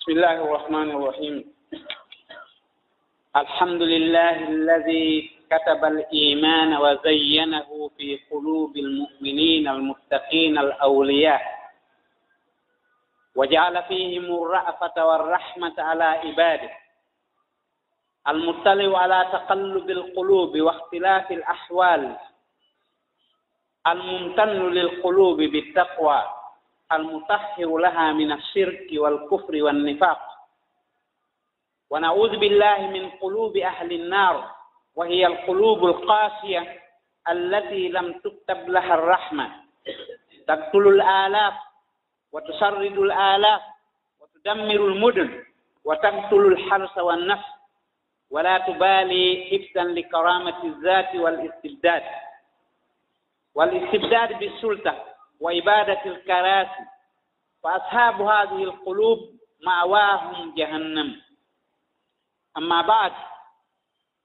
بسم الله الرحمن الرحيم الحمد لله الذي كتب الإيمان وزينه في قلوب المؤمنين المتقين الأولياء وجعل فيهم الرأفة والرحمة على عباده المطلع على تقلب القلوب واختلاف الأحوال الممتن للقلوب بالتقوى المطهر لها من الشرك والكفر والنفاق. ونعوذ بالله من قلوب أهل النار وهي القلوب القاسية التي لم تكتب لها الرحمة. تقتل الآلاف وتسرد الآلاف وتدمر المدن وتقتل الحرس والنفس. ولا تبالي حفظا لكرامة الذات والاستبداد. والاستبداد بالسلطة وإبادة الكراسي وأصحاب هذه القلوب مأواهم جهنم أما بعد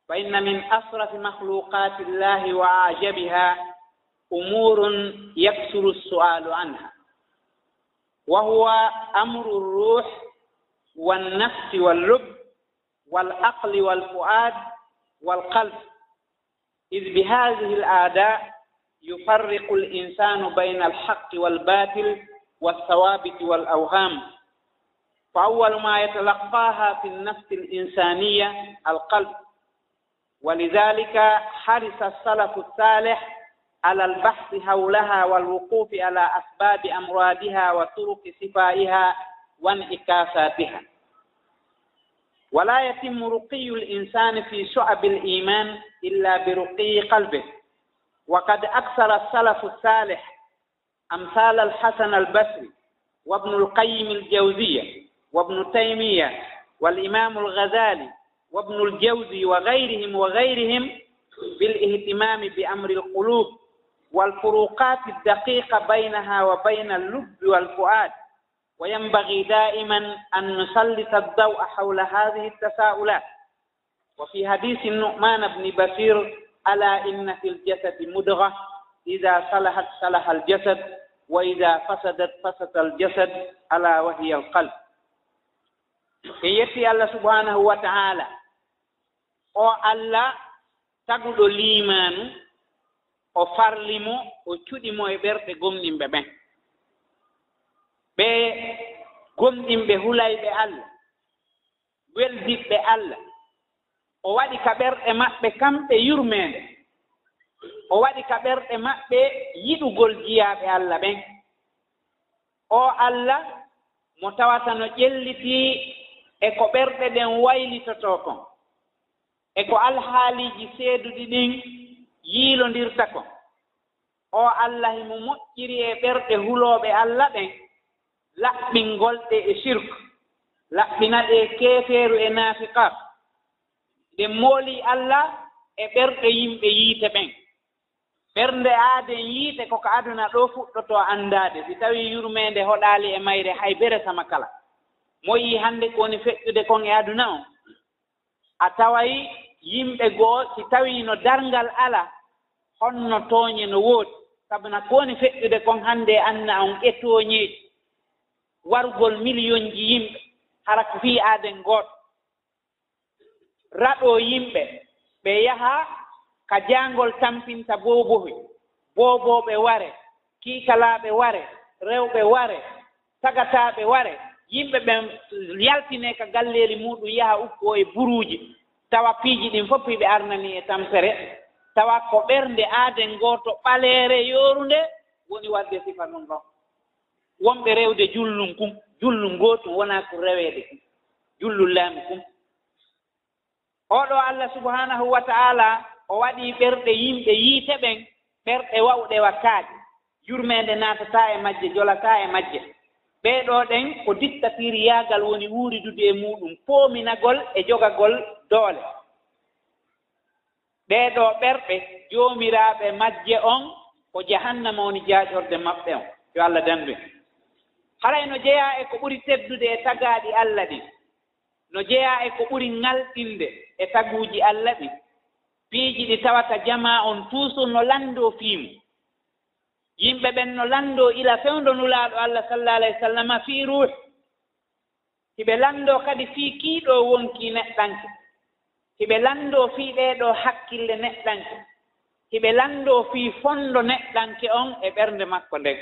فإن من أشرف مخلوقات الله وأعجبها أمور يكثر السؤال عنها وهو أمر الروح والنفس واللب والعقل والفؤاد والقلب إذ بهذه الأعداء يفرق الإنسان بين الحق والباطل والثوابت والأوهام. فأول ما يتلقاها في النفس الإنسانية القلب. ولذلك حرص السلف الصالح على البحث حولها والوقوف على أسباب أمراضها وطرق شفائها وانعكاساتها. ولا يتم رقي الإنسان في شعب الإيمان إلا برقي قلبه. وقد أكثر السلف الصالح أمثال الحسن البصري وابن القيم الجوزية وابن تيمية والإمام الغزالي وابن الجوزي وغيرهم وغيرهم بالاهتمام بأمر القلوب والفروقات الدقيقة بينها وبين اللب والفؤاد. وينبغي دائما أن نسلط الضوء حول هذه التساؤلات. وفي حديث النعمان بن بشير ألا إن في الجسد مدغة. إذا صلحت صلح الجسد وإذا فسدت فسد الجسد ألا وهي القلب. E yetti allah subhanahu wa ta'ala o allah taguɗo limanu o farlimo o cuɗimo e ɓerɗe gomɗinɓe ɓen ɓe gomɗinɓe hulayɓe allah weldiɓɓe allah o waɗi ka ɓerɗe maɓɓe kamɓe yurmeende o waɗi ka ɓerɗe maɓɓe yiɗugol jiyaaɓe allah ɓen. O allah mo tawata no ƴellitii e ko ɓerɗe ɗen waylitotoo kon e ko alhaaliiji seeduɗi ɗin yiilondirta kon. O allah himo moƴƴiri e ɓerɗe hulooɓe allah ɓen laɓɓingolɗe e sirku laɓɓina ɗe e keefeeru e naafiqaku nde mooli allah e ɓerɗe yimɓe yiite ɓen. Ɓernde aaden yiite koko aduna ɗo fuɗɗoto anndaade. Si tawii yurmeende hoɗaali e mayre hay bere sama kala. Moyi hannde ko woni feƴƴude kon e aduna on a taway yimɓe goo si tawii no darngal alaa honno tooñe no woodi. Sabu na ko woni feƴƴude kon hannde e anna on e tooñeeji. Wargol million ji yimɓe hara ko fii aaden gooto raɗoo yimɓe. Ɓe yaha ka jaangol tampinta boobohi boobooɓe ware kiikalaaɓe ware rewɓe ware tagataaɓe ware. Yimɓe ɓen yaltinee ka galleeli muɗum yaha ukko e buruuji. Tawa piiji ɗin fof hiɓe arnani e tampere. Tawa ko ɓernde aaden gooto ɓaleere yoorunde woni waɗde sifa ɗum ɗon wonɓe rewde jullum kum jullum gootum wonaa ko reweede kum jullum laami kum oɗo allah subhanahu wa ta'ala o waɗi ɓerɗe yimɓe yiite ɓen ɓerɗe wawɗe wakkaaɗi yurmeende naatata e majje jolata e majje. Ɓeeɗo ɗen ko dictatiri yaagal woni wuuridude e muɗum poominagol e jogagol doole. Ɓeeɗo ɓerɓe joomiraaɓe majje on ko jahannama woni jaajorde maɓɓe on. Yo allah dandu en. Harayno jeyaa e ko ɓuri teddude e tagaaɗi allah ɗin no jeyaa e ko ɓuri ŋalɗinde e taguuji allah ɗi piiji ɗi tawata jama on toujours no lanndoo fiimu yimɓe ɓen no lanndoo ila fewndo nulaaɗo allah sallah alah w sallam fii ruuh. Hiɓe lanndoo kadi fii kiiɗoo wonkii neɗɗanke. Hiɓe lanndoo fii ɗeeɗoo hakkille neɗɗanke. Hiɓe lanndoo fii fonndo neɗɗanke on e ɓernde makko nden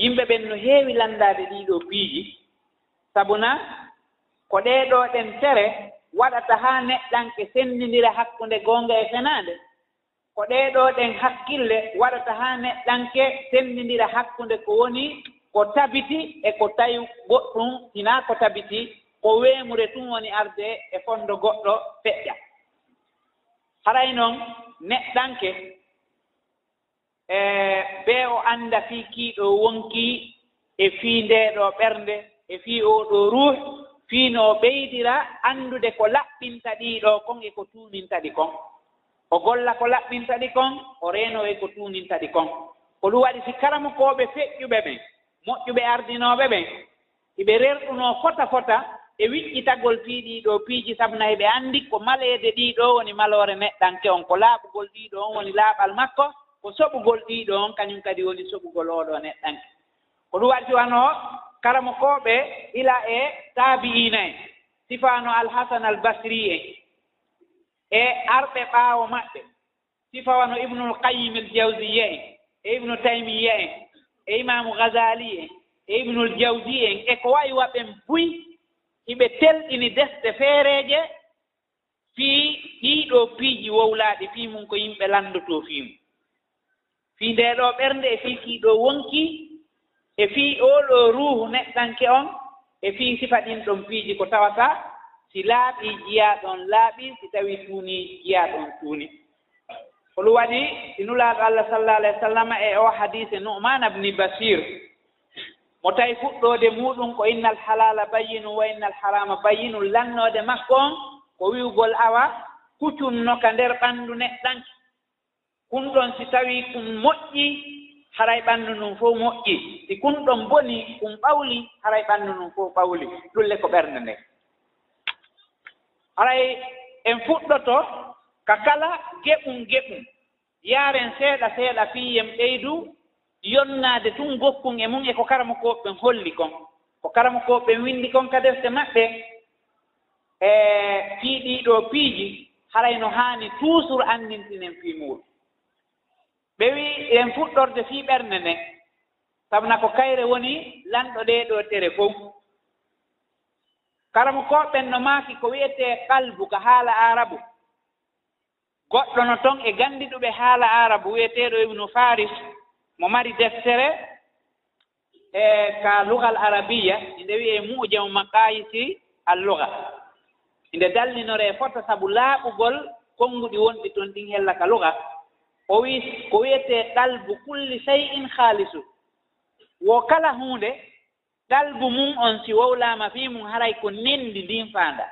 yimɓe ɓen no heewi lanndaade ɗiiɗoo piiji. Sabu na ko ɗeeɗoo ɗen tere waɗata haa neɗɗanke senndindira hakkunde goonga e fenaande ko ɗeeɗo ɗen hakkille waɗata haa neɗɗanke senndindira hakkunde ko woni ko tabiti e ko tawi goɗɗum hinaa ko tabiti ko weemure tun woni arde e fonndo goɗɗo feƴƴa. Haray noon neɗɗanke e bee o annda fii kiiɗo wonkii e fii ndeeɗoo ɓernde e fii oo ɗoo ruuh fiino ɓeydira anndude ko laɓɓinta ɗiɗo kon e ko tuuminta ɗi kon. O golla ko laɓɓinta ɗi kon o reeno e ko tuuminta ɗi kon. Ko ɗum waɗi si karamukooɓe feƴƴuɓe ɓen moƴƴuɓe ardinooɓe ɓen eɓe rerɗunoo fota fota e wiƴƴitagol fii ɗiɗo piiji sabuna heɓe anndi ko maleede ɗiiɗoo woni maloore neɗɗanke on ko laaɓugol ɗiɗo on woni laaɓal makko ko soɓugol ɗiɗo on kañum kadi woni soɓugol ooɗoo neɗɗanke ko ɗum waɗi wano kala mo koɓe ila e taabi'ina en sifaano alhasan albasri en e arɓe ɓaawo maɓɓe. Sifawano ibnul qayim el aljawziya en e ibnu taymiya en e imamu gazali en e ibnul jawdi en e ko wayi waɓen buy hiɓe telɗini desɗe feereeje fii ɗiiɗoo piiji wowlaaɗi fii mum ko yimɓe lanndoto fii mum fii ndee ɗoo ɓernde e fii kiiɗoo wonki e fii oɗo ruuhu neɗɗanke on e fii sifa ɗin ɗon piiji ko tawata si laaɓii jiyaa ɗon laaɓi si tawii tuunii jiyaa ɗon tuuni. Hoɗum waɗi si nulaaɗo allah sallah alah w sallam e o hadise numana bni basir mo tawi fuɗɗoode muɗum ko innal halala bayinu wa innal harama bayinu lannoode makko on ko wiwgol awa kucunnoka nder ɓanndu neɗɗanke. Kun ɗon si tawii ɗum moƴƴi haray ɓanndu ndun fof moƴƴi. Si kun ɗon boni kun ɓawli haray ɓanndu ndun fof ɓawli. Ɗulle ko ɓernde nde. Haray en fuɗɗoto ka kala geɓum geɓum. Yaaren seeɗa seeɗa fiiyen ɓeydu yonnaade tun gokkun e mum e ko karamakooɓen holli kon. Ko karamakooɓen winndi kon ka defte maɓɓe. E fii piiji haray no haani toujours anndintinen fii muɗum ɓe wii en fuɗɗorde fii ɓernde nde. Sabna ko kayre woni lanɗo ɗee ɗoo tere fof kala mo koɓen no maaki ko wiyetee kalbu ko haala arabu. Goɗɗo no toon e ganndiɗuɓe haala arabu wiyeteeɗo ibnu faris mo mari deftere e ka lugal arabiya inde wiyee mujamu makayisi al luga inde dallinoree fota sabu laaɓugol konnguɗi wonɗi toon ɗin hella ka luga o wi ko wiyetee ɗalbu kulli sey in haalisu wo kala huunde ɗalbu mum on si wowlaama fii mum haray ko nenndi ndin faanda.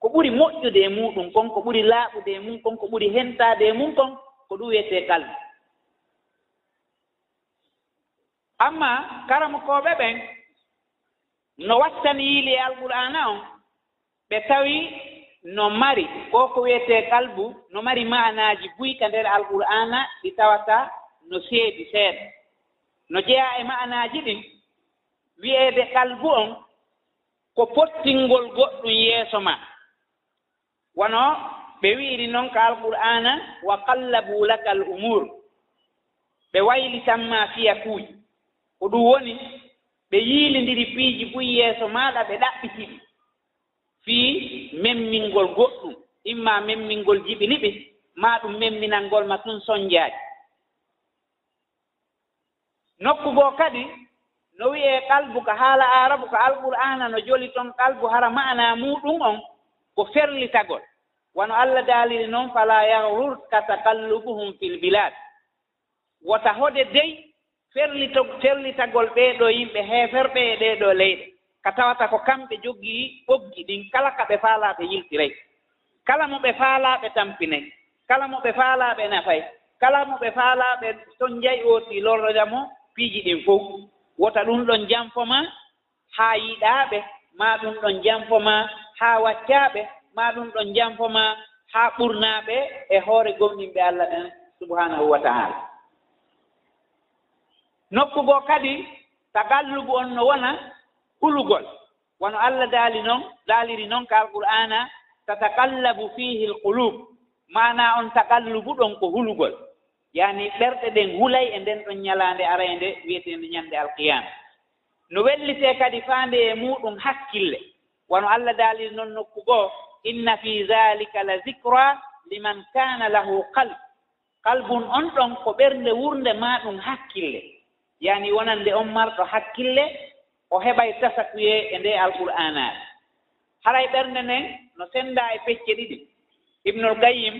Ko ɓuri moƴƴude e muɗum kon ko ɓuri laaɓude e mum kon ko ɓuri hentaade e mum kon ko ɗum wiyetee kalbu amma karamukooɓe ɓen no wattani yiili e alqur'ana on ɓe tawi no mari ko ko wiyetee kalbu no mari maanaaji buyka nder alqur'ana ɗi tawata no seedi seeɗa. No jeyaa e maanaaji ɗin wi'eede kalbu on ko pottingol goɗɗum yeeso ma. Wono ɓe wi'iri noon ko alqur'ana wa qallabu laka al umur ɓe waylitanma fiya kuuji ko ɗum woni ɓe yiilindiri piiji buy yeeso maaɗa ɓe ɗaɓɓitiɗi. fii memmingol goɗɗum imma memmingol jibini ɓe ma ɗum memminalngol ma tun soñjaaji nokku goo kadi no wiyee qalbu ko haala arabu ko alqur'ana no joli toon qalbu hara ma'ana muɗum on ko ferlitagol. Wano allah daaliri noon fala yahrurka takallubuhum fil bilad wota hode dey ferlito ferlitagol ɓeeɗo yimɓe heeferɓe e ɗeeɗo leyɗe. ka tawata ko kamɓe jogii ɓoggi ɗin kala ka ɓe faalaaɓe yiltirey kala mo ɓe faalaaɓe tampinay kala mo ɓe faalaaɓe nafay kala mo ɓe faalaaɓe ton njayi ooti lorroja mo piiji ɗin fof wota ɗum ɗon janfo ma haa yiɗaaɓe maa ɗum ɗon janfo ma haa waccaaɓe maa ɗum ɗon janfo ma haa ɓurnaaɓe e hoore gomɗinɓe allah ɗen subhanahu wa taala. Nokku goo kadi tagallugu on no wona hulugol wono allah daali noon daaliri noon ko alqur'ana tatakallabu fihi lqulub mana on takallubu ɗon ko hulugol. Yani ɓerɗe ɗen hulay e nden ɗon ñalaande arayde wiyetende ñannde alqiyama no wellite kadi faande e muɗum hakkille. Wono allah daaliri noon nokku goo inna fi dhalika la zicra liman kana lahu qalb. Qalbun on ɗon ko ɓernde wurnde ma ɗum hakkille. Yani wonande on marɗo hakkille o heɓay tasakuye e nde alqur'anaare haray ɓernde nden no sennda e pecce ɗiɗi. Ibnul qayim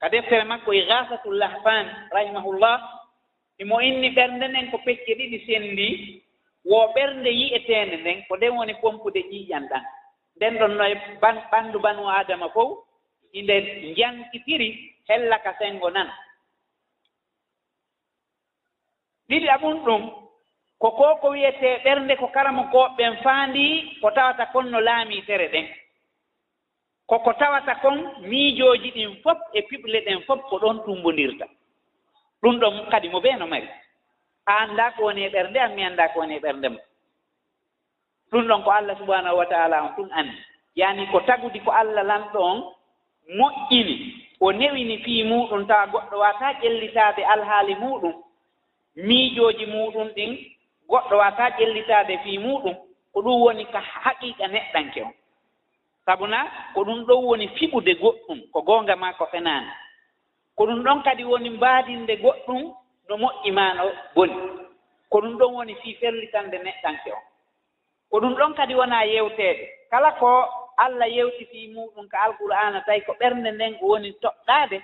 ka deftere makko e gasatul lahfan rahimahullah imo inni ɓernde nden ko pecce ɗiɗi senndi wo ɓernde yi'eteende nden ko nden woni pompude ƴiiƴan ɗan nden ɗon no e ɓanndu banu adama fof inde e njankitiri hella ka senngo nana ɗiɗi ɓum ɗum ko ko ko wiyetee ɓernde ko kala mo ko ɓen faandi ko tawata kon no laamii tere ɗen koko tawata kon miijooji ɗin fof e piɓle ɗen fof ko ɗon tumbondirta. Ɗum ɗon kadi mo ɓee no mari. A anndaa ko woni e ɓernde an mi anndaa ko woni e ɓernde ma ɗum ɗon ko allah subahanahu wa taala on ɗum anndi. Yaani ko tagudi ko allah lanɗo on moƴƴini o newini fii muɗum tawa goɗɗo waataa ƴellitaade alhaali muɗum miijooji muɗum ɗin goɗɗo waataa ƴellitaade fii muɗum ko ɗum woni ka haqiiqa neɗɗanke on. Sabu na ko ɗum ɗon woni fiɓude goɗɗum ko goonga maa ko fenaani. Ko ɗum ɗon kadi woni mbaadinde goɗɗum no moƴƴi maa no boni. Ko ɗum ɗon woni fii fellitande neɗɗanke on. Ko ɗum ɗon kadi wonaa yewteede kala ko allah yewti fii muɗum ko alqur'ana tawi ko ɓernde nden ko woni toɗɗaade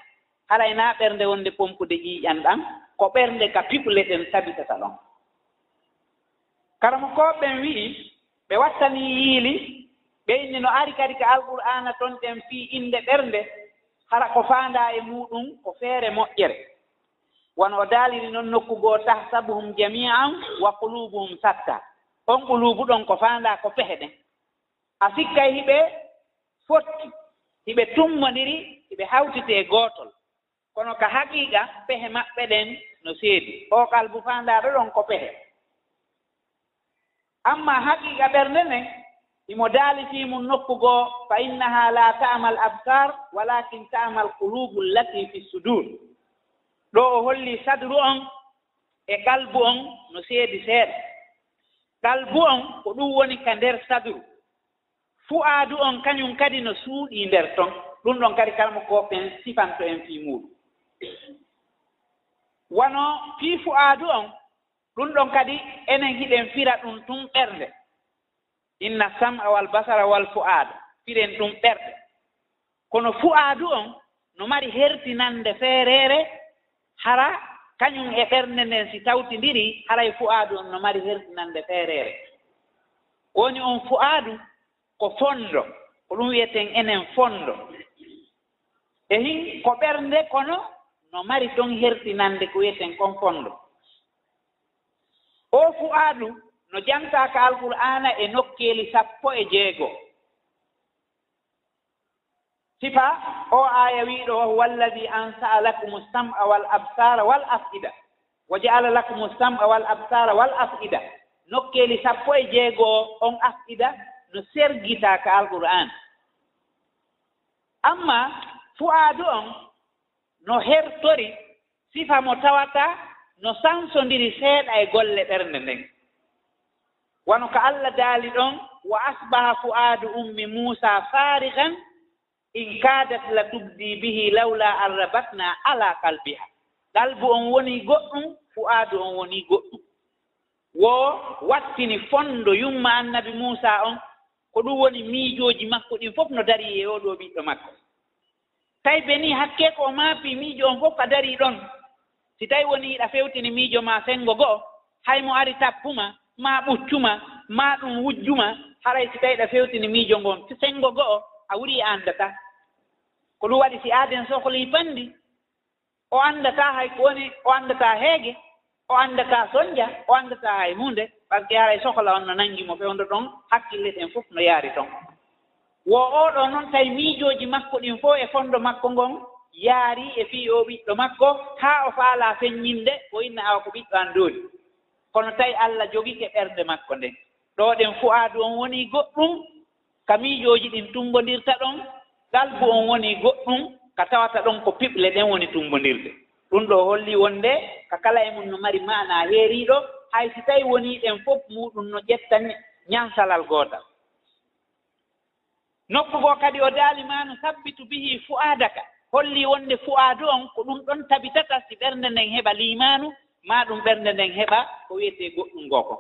haray naa ɓernde wonde pompude ƴiiƴan ɗan ko ɓernde ka piɓle ɗen tabitata ɗon. kala mo koɓeɓen wi'i ɓe wattani yiili ɓeyni no ari kadi ko alqur'ana ton ɗen fii innde ɓernde hara ko faanda e muɗum ko feere moƴƴere. Wono o daaliri noon nokku goo tahsabuhum jamian wa qulubuhum satta. On qulubu ɗon ko faanda ko pehe ɗen. A sikkay hiɓe fotti hiɓe tummondiri hiɓe hawtitee gootol. Kono ko haqiiqa pehe maɓɓe ɗen no seedi. O kalbu faandaaɗo ɗon ko pehe amma haqiqa ɓernde nden imo daalitimum nokkugoo fa innaha la ta'ma al absar walakin ta'ma al qulubu allati fi sudur ɗo o holli sadru on e kalbu on no seedi seeɗa. Kalbu on ko ɗum woni ka nder sadru. Fu'aadu on kañum kadi no suuɗii nder ton. Ɗum ɗon kadi kalmo koɓen sifanto en fii muɗum wano fii fu'aadu on ɗum ɗon kadi enen hiɗen fira ɗum tun ɓernde inna sam'a wal basara wal fu'aada firen ɗum ɓerɗe kono fu'aadu on no mari hertinande feereere hara kañum e ɓernde nden si tawtindiri haray fu'aadu on no mari hertinande feereere woni on fu'aadu ko fondo ko ɗum wiyeten enen fondo. Ehin ko ɓernde kono no mari ɗon hertinande ko wiyeten kon fondo. o fu'aadu no jangtaaka alqur'aana e nokkeeli sappo e jeego. Sifa o aaya wiiɗo huwa alladi ansa'a lakum sam'a wal absara wal af'ida. Wa ja'ala lakum sam'a wal absara wal af'ida. Nokkeeli sappo e jeego on af'ida no sergitaaka alqur'an amma fu'aadu on no hertori sifa mo tawataa no sansondiri seeɗa e golle ɓernde nden. Wano ko allah daali ɗon wa asbaha fu'adu ummi muusa farigan in kadat la tubdi bihi lawla an rabatna ala kalbiha qalbu on woni goɗɗum fu'adu on woni goɗɗum. Wo wattini fondo yumma annabi muusa on ko ɗum woni miijooji makko ɗin fof no darii e oo ɗoo ɓiɗɗo makko. Tawi be ni hakke ko o maapi miijo on fof ka darii ɗon. si tawi woni yiɗa fewtini miijo ma sengo go'o hay mo ari tappuma ma ɓuccuma ma ɗum wujjuma haray si tawi ɗa fewtini miijo ngon. Sengo go'o a wuri anndata ko ɗum waɗi si aaden sohlii fanndi o anndata hay ko woni o anndata heege o anndata soñja o anndata hay hunde par ce que haray sohla on no nanngi mo fewndo ɗon hakkille ɗen fof no yaari ton. Wo oɗo noon tawi miijooji makko ɗin fof e fonndo makko ngon yaari e fii o ɓiɗɗo makko haa o faalaa feññinde o inna awa ko ɓiɗɗo an dooli kono tawi allah jogike ɓernde makko nden ɗo ɗen fuu aadu on wonii goɗɗum ka miijooji ɗin tumbondirta ɗon ɗalbu on wonii goɗɗum ka tawata ɗon ko piɓle ɗen woni tumbondirde. Ɗum ɗo hollii wonde ka kala e mum no mari maanaa heeriiɗo hay si tawi wonii ɗen fof muɗum no ƴetta ñansalal gootal. Nokku goo kadi o daali ma no sabbitu bihi fu'aadaka. holli wonde fu'aadu on ko ɗum ɗon tabitata si ɓernde nden heɓa limanu ma ɗum ɓernde nden heɓa ko wiyetee goɗɗum ngoo ko.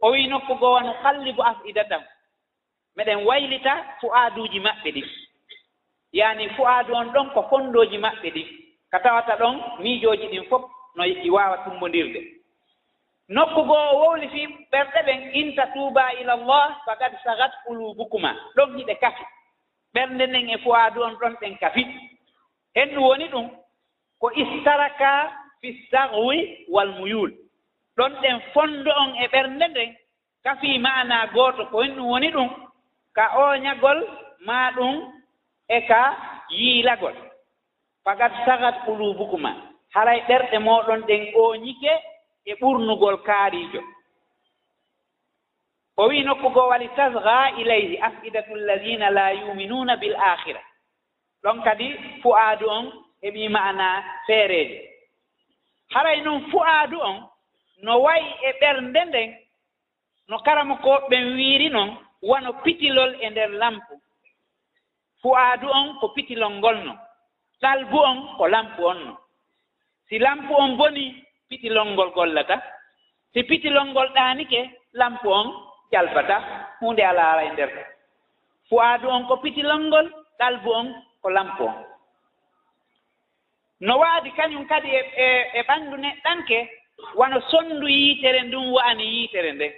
O wii nokku goo wano kallibu afidatam meɗen waylita fu'aaduuji maɓɓe ɗin yaani fu'aadu on ɗon ko fonndooji maɓɓe ɗin ka tawata ɗon miijooji ɗin fof no i waawa tumbondirde nokku goo o wowli fii ɓerɗe ɓen inta tuuba ila llah fagad sagat ulubukuma ɗon hiɗe kafi. Ɓernde nden e fu'aadu on ɗon ɗen kafi. henndu woni ɗum ko istaraka fi sahwi wal muyul. Ɗon ɗen fonndo on e ɓernde nden kafi maana gooto ko hen woni ɗum ka ooñagol maa ɗum e ka yiilagol. Fagat sagat qulubukuma. Haray ɓerɗe mooɗon ɗen ooñike e ɓurnugol kaariijo o wii nokku goo wali tasga ilayhi afidatu alladina la yuminuna bil akhira ɗon kadi fu'aadu on heɓii maana feereeje. Haray noon fu'aadu on no wayi e ɓernde nden no karama ko ɓen wiiri noon wano pitilol e nder lampu. Fu'aadu on ko pitilol ngol non salbu on ko lampu on non. Si lampu on boni pitilol ngol gollata. Si pitilol ngol ɗaanike lampu on jalbata hunde alaara e nder. Fu'aadu on ko pitilol ngol kalbu on ko lampo. On no waadi kañum kadi e e e ɓanndu neɗɗanke wano sonndu yiitere ndun wa'ani yiitere nde.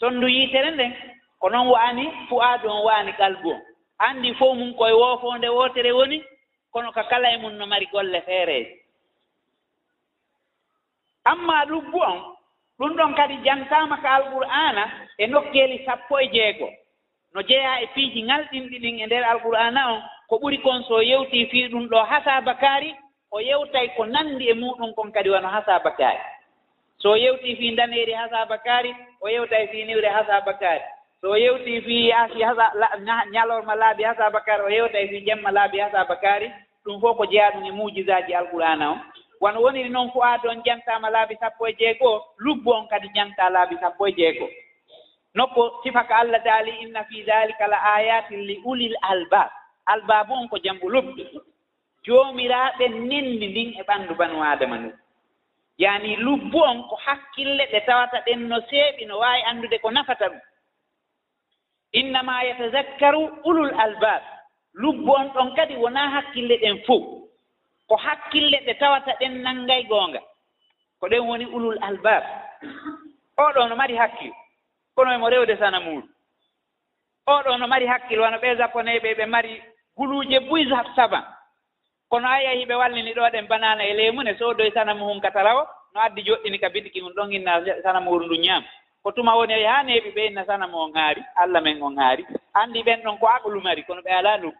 Sonndu yiitere nden ko noon wa'ani fu'aadu on wa'ani qalbu on. Anndi fof mum koye woofonde wootere woni kono ka kala e mum no mari golle feereeji. Amma lubbu on ɗum ɗon kadi jantaama ka alqur'ana e nokkeeli sappo e jeego. No jeyaa e piiji ŋalɗinɗi ɗin e ndeer alqur'ana on ko ɓuri kon so yewtii fii ɗum ɗo hasa bakari o yewtay ko nanndi e muɗum kon kadi wano hasa bakari. So yewtii fii ndaneeri hasa bakari o yewtay fii niwre hasa bakari. So yewtii fii asi ñalorma laabi hasa bakari o yewtay fii jemma laabi hasa bakari ɗum fof ko jeyaa ɗum e muujisaaji alqur'ana o wano woniri noon fo aade on jantama laabi sappo e jeegoo lubbu on kadi janta laabi sappo e jeegoo. Nokko sifaka allah daali inna fi dalika la ayatin li ulil albab albabu on ko jam ɓolobbi joomiraaɓe nenndi ndin e ɓanndu banu aadama ndun yaani lubbu on ko hakkille ɗe tawata ɗen no seeɓi no waawi anndude ko nafata ɗum. Innama yatazakkaru ulul albab. Lubbu on ɗon kadi wonaa hakkille ɗen fof ko hakkille ɗe tawata ɗen nanngay goonga. Ko ɗen woni ulul albab. Oɗo no mari hakkil kono e mo rewde sana muɗum oɗo no mari hakkil wano ɓe japoneɓe ɓe mari guluuje buy saban kono a yahi ɓe wallini ɗo ɗen banana e leemune soodoye sanamu hum katarawo no addi joɗɗini ka bidiki mum ɗon inna sanamu wuro ndu ñaam ko tuma woni haa neeɓi ɓe inna sanamu on haari allah men on haari anndi ɓen ɗon ko aqlu mari kono ɓe alaa ndu.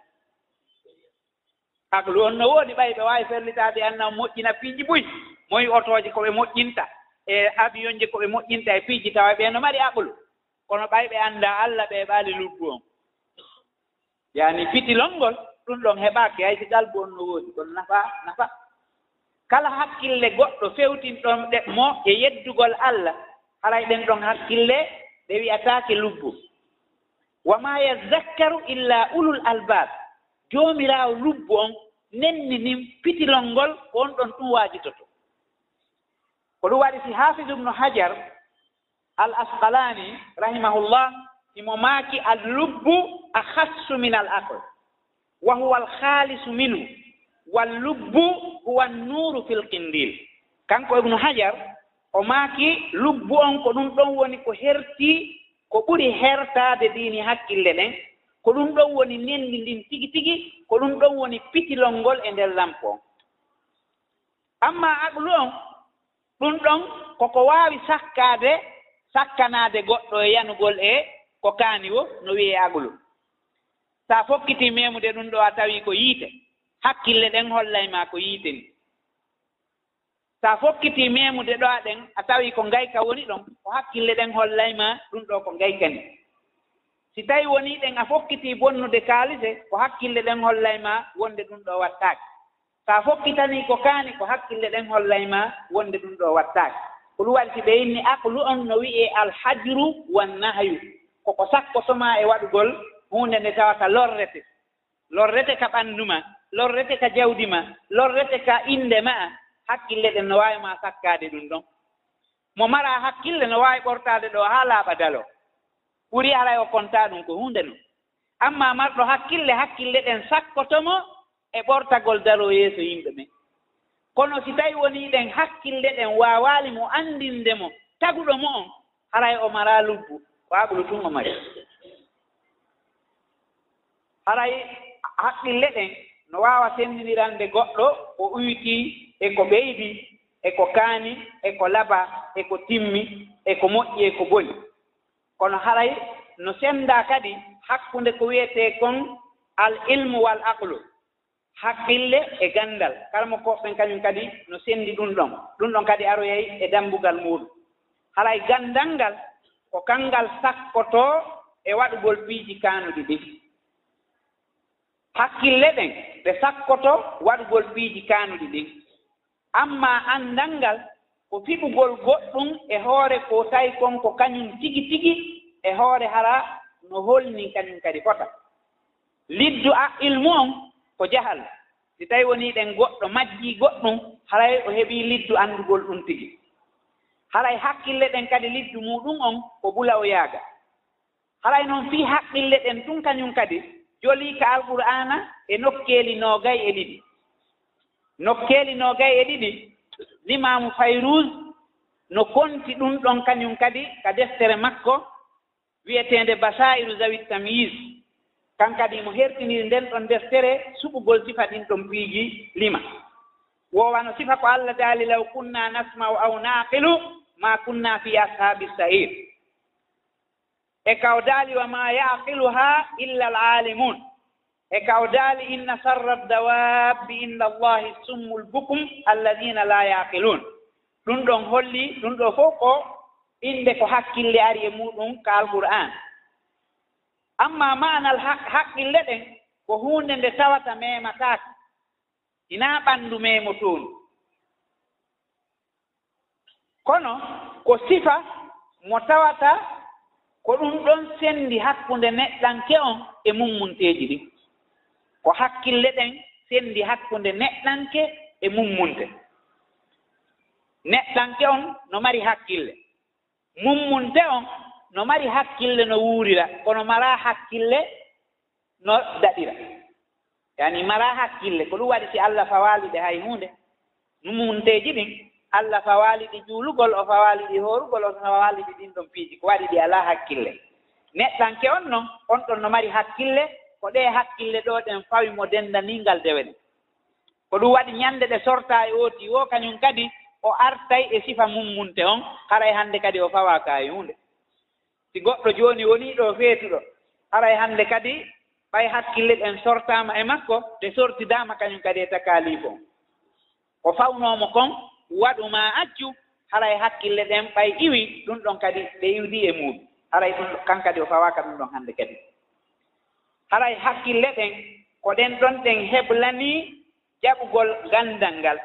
Aqlu on no woodi ɓay ɓe waawi ferlitaade anna on moƴƴina piiji buy moyi otooje ko ɓe moƴƴinta e avion je ko ɓe moƴƴinta e piiji tawa ɓe no mari aqlu. Kono ɓay ɓe annda allah ɓe e ɓaali luggu on. yaani fitilol ngol ɗum ɗon heɓaaki hay si ɗalbu on no woodi ɗon nafa nafa. Kala hakkille goɗɗo fewtinɗon ɗe mo e yeddugol allah haray ɗen ɗon hakkille ɗe wi'ataake lubbu. Wa ma yazakkaru illa ulul albab joomiraawo lubbu on nenni nin pitilol ngol ko on ɗon ɗum waajitoto ko ɗum waɗi si hafidu ubnu hajar al asqalani rahimahullah imo maaki allubbu ahassu min al aql wa huwa alkhalisu minhu wallubbu huwa annuru fi lqindil kanko ibnu hajar o maaki lubbu on ko ɗum ɗon woni ko hertii ko ɓuri hertaade ɗiini hakkille ɗen ko ɗum ɗon woni nenndi ndin tigi tigi ko ɗum ɗon woni pitilol ngol e nder lampo. On amma aglu on ɗum ɗon koko waawi sakkaade sakkanaade goɗɗo e yanugol e ko kaani wo no wiyee aglu so a fokkitii memude ɗum ɗo a tawii ko yiite. Hakkille ɗen hollay ma ko yiite ni. So a fokkitii memude ɗo a ɗen a tawii ko ngayka woni ɗon ko hakkille ɗen hollayma ɗum ɗo ko ngayka ni. Si tawii wonii ɗen a fokkitii bonnude kaalise ko hakkille ɗen hollayma wonde ɗum ɗo wattaaki. So a fokkitanii ko kaani ko hakkille ɗen hollayma wonde ɗum ɗo wattaaki. Ko ɗum waɗi si ɓe yinni aklu on no wi'ee alhajru wannahyu. koko sakkotoma e waɗugol hunde nde tawata lorrete. Lorrete ka ɓanndu ma lorrete ka jawdi ma lorrete ka innde ma hakkille ɗen no waawi ma sakkaade ɗum ɗon. Mo mara hakkille no waawi ɓortaade ɗo haa laaɓa dalo. Ɓuri alay o kontaa ɗum ko hunde non. Amma marɗo hakkille hakkille ɗen sakkotomo e ɓortagol dalo yeeso yimɓe ɓen kono si tawi wonii ɗen hakkille ɗen waawaali mo anndinde mo taguɗo mo on haray o maraa lubbu waɓulu tuma mari. Haray haqqille ɗen no waawa senndinirande goɗɗo o uytii e ko ɓeydi e ko kaani e ko laba e ko timmi e ko moƴƴi e ko boni kono haray no senndaa kadi hakkunde ko wiyetee kon al ilmu wal aqlu haqqille e ganndal. Kala mo koɓɓen kañum kadi no senndi ɗum ɗon. Ɗum ɗon kadi aroyey e dambugal muɗum haray ganndal ngal ko kanngal sakkotoo e waɗugol piiji kaanuɗi ɗin hakkille ɗen ɓe sakkoto waɗugol piiji kaanuɗi ɗin amma anndal ngal ko fiɓugol goɗɗum e hoore ko tawi kon ko kañum tigi tigi e hoore hara no holni kañum kadi fota. Liddu a ilmu on ko jahal. Si tawi woni ɗen goɗɗo majjii goɗɗum haray o heɓii liddu anndugol ɗum tigi. haray hakkille ɗen kadi liddu muɗum on ko bulaw yaaga. Haray noon fii haqqille ɗen ɗum kañum kadi jolii ka alqur'ana e nokkeeli noogay e ɗiɗi. Nokkeeli noogay e ɗiɗi limamu fayrouz no konti ɗum ɗon kañum kadi ka deftere makko wiyeteende basairu zawit tamyis kan kadi mo hertiniri nden ɗon deftere suɓugol sifa ɗin ɗon piiji lima. Wowano sifa ko allah daali law kunna nasma'u aw naqilu ma kunna fi ashabi sahir e kawdali wa ma yaqiluha illa alalimun. E kawdali inna sarra addawabi inda allahi summu lbukum alladina la yaqilun. Ɗum ɗon holli ɗum ɗo fof ko inde ko hakkille ari e muɗum ka alqur'an. Amma manal haqqille ɗen ko hunde nde tawata memataake ina ɓanndu memo toon kono ko sifa mo tawata ko ɗum ɗon senndi hakkunde neɗɗanke on e mummunteeji ɗin ko hakkille ɗen senndi hakkunde neɗɗanke e mummunte. Neɗɗanke on no mari hakkille. Mummunte on no mari hakkille no wuurira kono mara hakkille no daɗira. Yani mara hakkille ko ɗum waɗi si allah fawaali ɗe hay huunde. Mummunteeji ɗin allah fawaali ɗi juulugol o fawaali ɗi hoorugol o fawaali ɗi ɗin ɗon piiji ko waɗi ɗi alaa hakkille. Neɗɗanke on noon on ɗon no mari hakkille ko ɗe hakkille ɗo ɗen fawi mo denndaniingal dewen ko ɗum waɗi ñannde ɗe sortaa e ooti wo kañum kadi o artay e sifa mummunte on haray hannde kadi o fawaaka e hunde si goɗɗo jooni wonii ɗo feetuɗo haray hannde kadi ɓay hakkille ɗen sortaama e makko nde sortidaama kañum kadi e takaaliif on o fawnoomo kon waɗu ma accu haray hakkille ɗen ɓay iwi ɗum ɗon kadi ɓe iwdi e muɗum. Haray ɗum kan kadi o fawaka ɗum ɗon hannde kadi. Haray hakkille ɗen ko ɗen ɗon ɗen heblani jaɓugol ganndal ngal.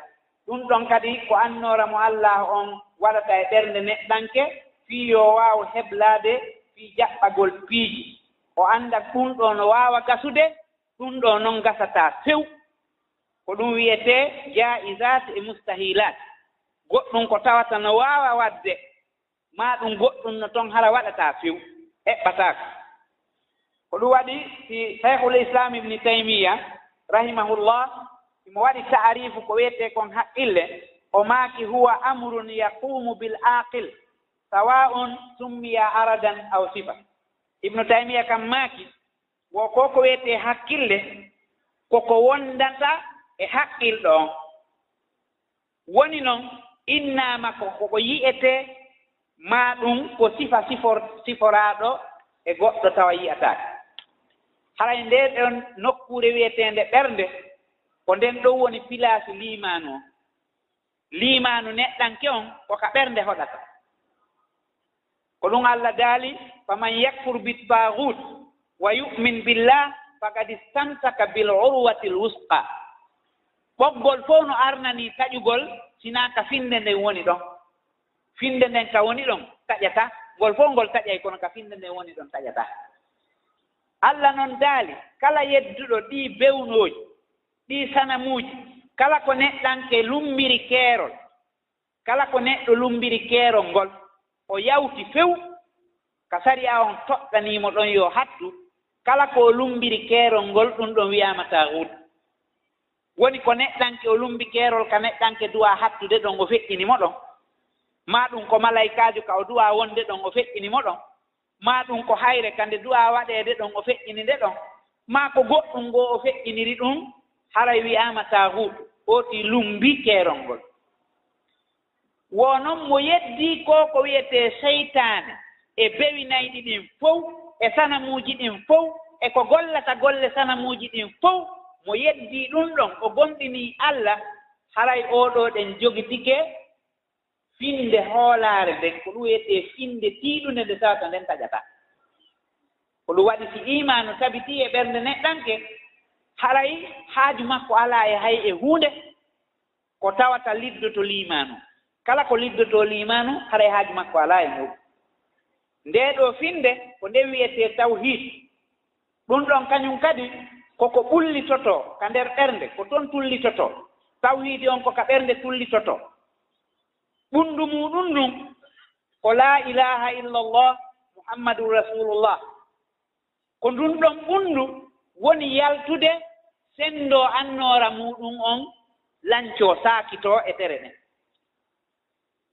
Ɗum ɗon kadi ko annoora mo allah on waɗata e ɓernde neɗɗanke fii yo waaw heblaade fii jaɓɓagol piiji. O annda ɗum ɗo no waawa gasude ɗum ɗo noon gasataa few ko ɗum wiyetee jaisat e mustahilat. goɗɗum ko tawata no waawa waɗde maa ɗum goɗɗum no toon hara waɗataa few heɓɓataaka ko ɗum waɗi si cheikhul islam ibni taymiya rahimahullah imo waɗi taarifu ko wiyetee kon haqqille o maaki huwa amrun yaqumu bil aqil sawa'un summiya aradan aw sifa ibnu taymiya kam maaki wo ko ko wiyetee hakkille koko wondata e haqqilɗo on woni noon innaama ko koko yiyete maa ɗum ko sifa sifor siforaaɗo e goɗɗo tawa yiyataka haray nde ɗon nokkuure wiyeteende ɓernde ko nden ɗon woni pilaasi liimaanu o. Limanu neɗɗanke on koka ɓernde hoɗata. Ko ɗum allah daali faman yakfur bitagut wa yumin billah fakad istamsaka bil urwati l wusqa ɓoggol fof no arnani taƴugol sinaka finde nden woni ɗon. Finde nden ka woni ɗon taƴata. Ngol fof ngol taƴay kono ka finde nden woni ɗon taƴata. Allah noon daali kala yedduɗo ɗi bewnooji ɗi sanamuuji kala ko neɗɗanke lumbiri keerol kala ko neɗɗo lumbiri keerol ngol o yawti few ka sari a on toɗɗaniimo ɗon yo hattu kala ko o lumbiri keerol ngol ɗum ɗon wiyaama taahuud woni ko neɗɗanke o lumbi keerol ka neɗɗanke duwa hattude ɗon o feƴƴinimo ɗon. Ma ɗum ko malaykaajo ka o duwa wonde ɗon o feƴƴinimo ɗon. Ma ɗum ko hayre ka nde duwa waɗeede ɗon o feƴƴini nde ɗon. Ma ko goɗɗum ngoo o feƴƴiniri ɗum haray wiyaama taahutu ooti lumbi keerol ngol. Wo noon mo yeddii ko ko wiyetee seytaane e bewinayɗi ɗin fof e sanamuuji ɗin fof e ko gollata golle sanamuuji ɗin fof mo yeddii ɗum ɗon o gonɗinii allah haray ooɗoo ɗen jogitike finde hoolaare nden ko ɗum wiyetee finde tiiɗunde nde tawata nden taƴataa ko ɗum waɗi si imanu tabitii e ɓernde neɗɗanke haray haaju makko alaa e hay e huunde ko tawata liddoto limanu kala ko liddoto limanu haray haaju makko alaa e muɗum nde ɗo finde ko nde wiyetee tawhid ɗum ɗon kañum kadi koko ɓullitoto ka nder ɓernde ko toon tullitoto. Tawhiide on ko ka ɓernde tullitoto. Ɓunndu muɗum ɗum ko laa ilaha illallah muhammadun rasulullah. Ko ndun ɗon ɓunndu woni yaltude senndo annoora muɗum on lancoo saakitoo e tere ɗen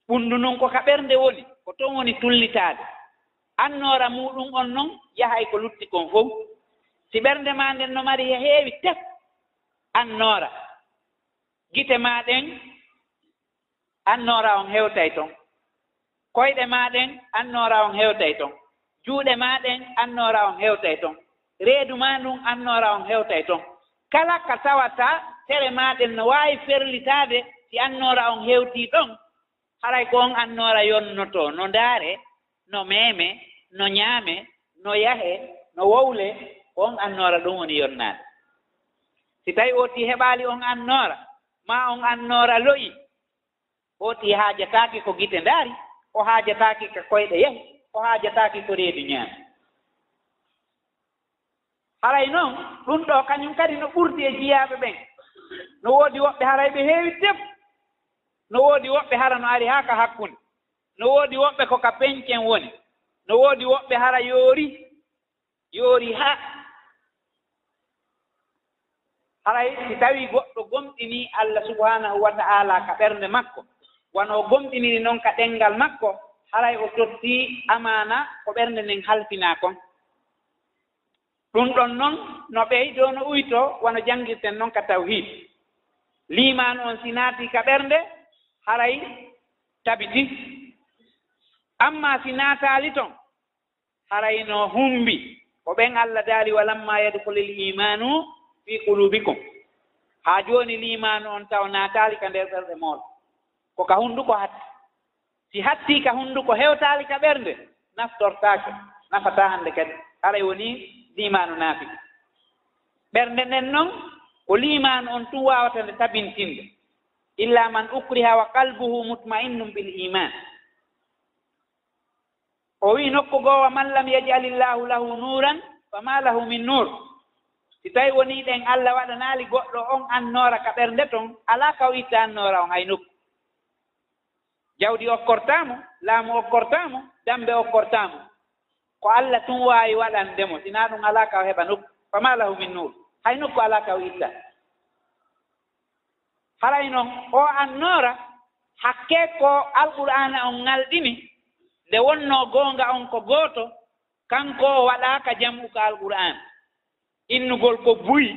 ɓunndu noon ko ka ɓernde woni ko toon woni tullitaade. Annoora muɗum on noon yahay ko lutti kon fof si ɓernde ma nden no mari e heewi tef annoora gite maɗen annoora on hewtay toon koyɗe maɗen annoora on hewtay toon juuɗe maɗen annoora on hewtay toon reedu ma ndun annoora on hewtay toon kala ka tawata tere maɗen no waawi ferlitaade si annoora on hewtii ɗon haray ko on annoora yonnoto no ndaare no meeme no ñaame no yahe no wowle on annoora ɗum woni yonnaade. Si tawi ooti heɓaali on annoora ma on annoora loyi ooti haajataake ko gite ndaari o haajataake ko koyɗe yahi o haajataake ko reedu ñaami. Haray noon ɗum ɗo kañum kadi no ɓurdi e jiyaaɓe ɓen. No woodi woɓɓe haray ɓe heewi deb no woodi woɓɓe hara no ari haa ka hakkunde. No woodi woɓɓe ko ka peñcen woni. No woodi woɓɓe hara yoori yoori haa. haray si tawii goɗɗo gomɗinii allah subhanahu wa ta'ala ka ɓernde makko wano gomɗiniri noon ka ɗenngal makko haray o tottii amaana ko ɓernde nden halfinaa kon ɗum ɗon noon no ɓeydo no uytoo wano janngirten noon ka tawhid. Liman on si naatii ka ɓernde haray tabiti. Amma si naataali ton haray no humbi. Ko ɓen allah daali walamma yadkulil imanu fi qulubikum. Haa jooni limanu on taw natali ka nder ɓerɗe mooɗo ko ka hunnduko hatti si hatti ka hunnduko hewtali ka ɓernde naftortaake nafata hannde kadi. Haray woni limanu naafi. Ɓernde nden noon ko limanu on tun waawata nde tabintinde. Illa man ukriha wa qalbuhu mutma'innum bil iman o wii nokku goowa man lam yajalillahu lahu nuran fama lahu min nur si tawi wonii ɗen allah waɗanaali goɗɗo on annoora ka ɓernde ton alaa ka o itta annoora on hay nokku. Jawdi okkortaamo laamu okkortaamo dambe okkortaamo ko allah tun waawi waɗande mo sinaa ɗum alaa ka o heɓa nokku. Fama lahu min nuur. Hay nokku alaa ka o itta haray noon o annoora hakke ko alqur'ana on ŋalɗini nde wonnoo goonga on ko gooto kanko o waɗaaka jamu ka alqur'ana innugol ko ɓobbuyi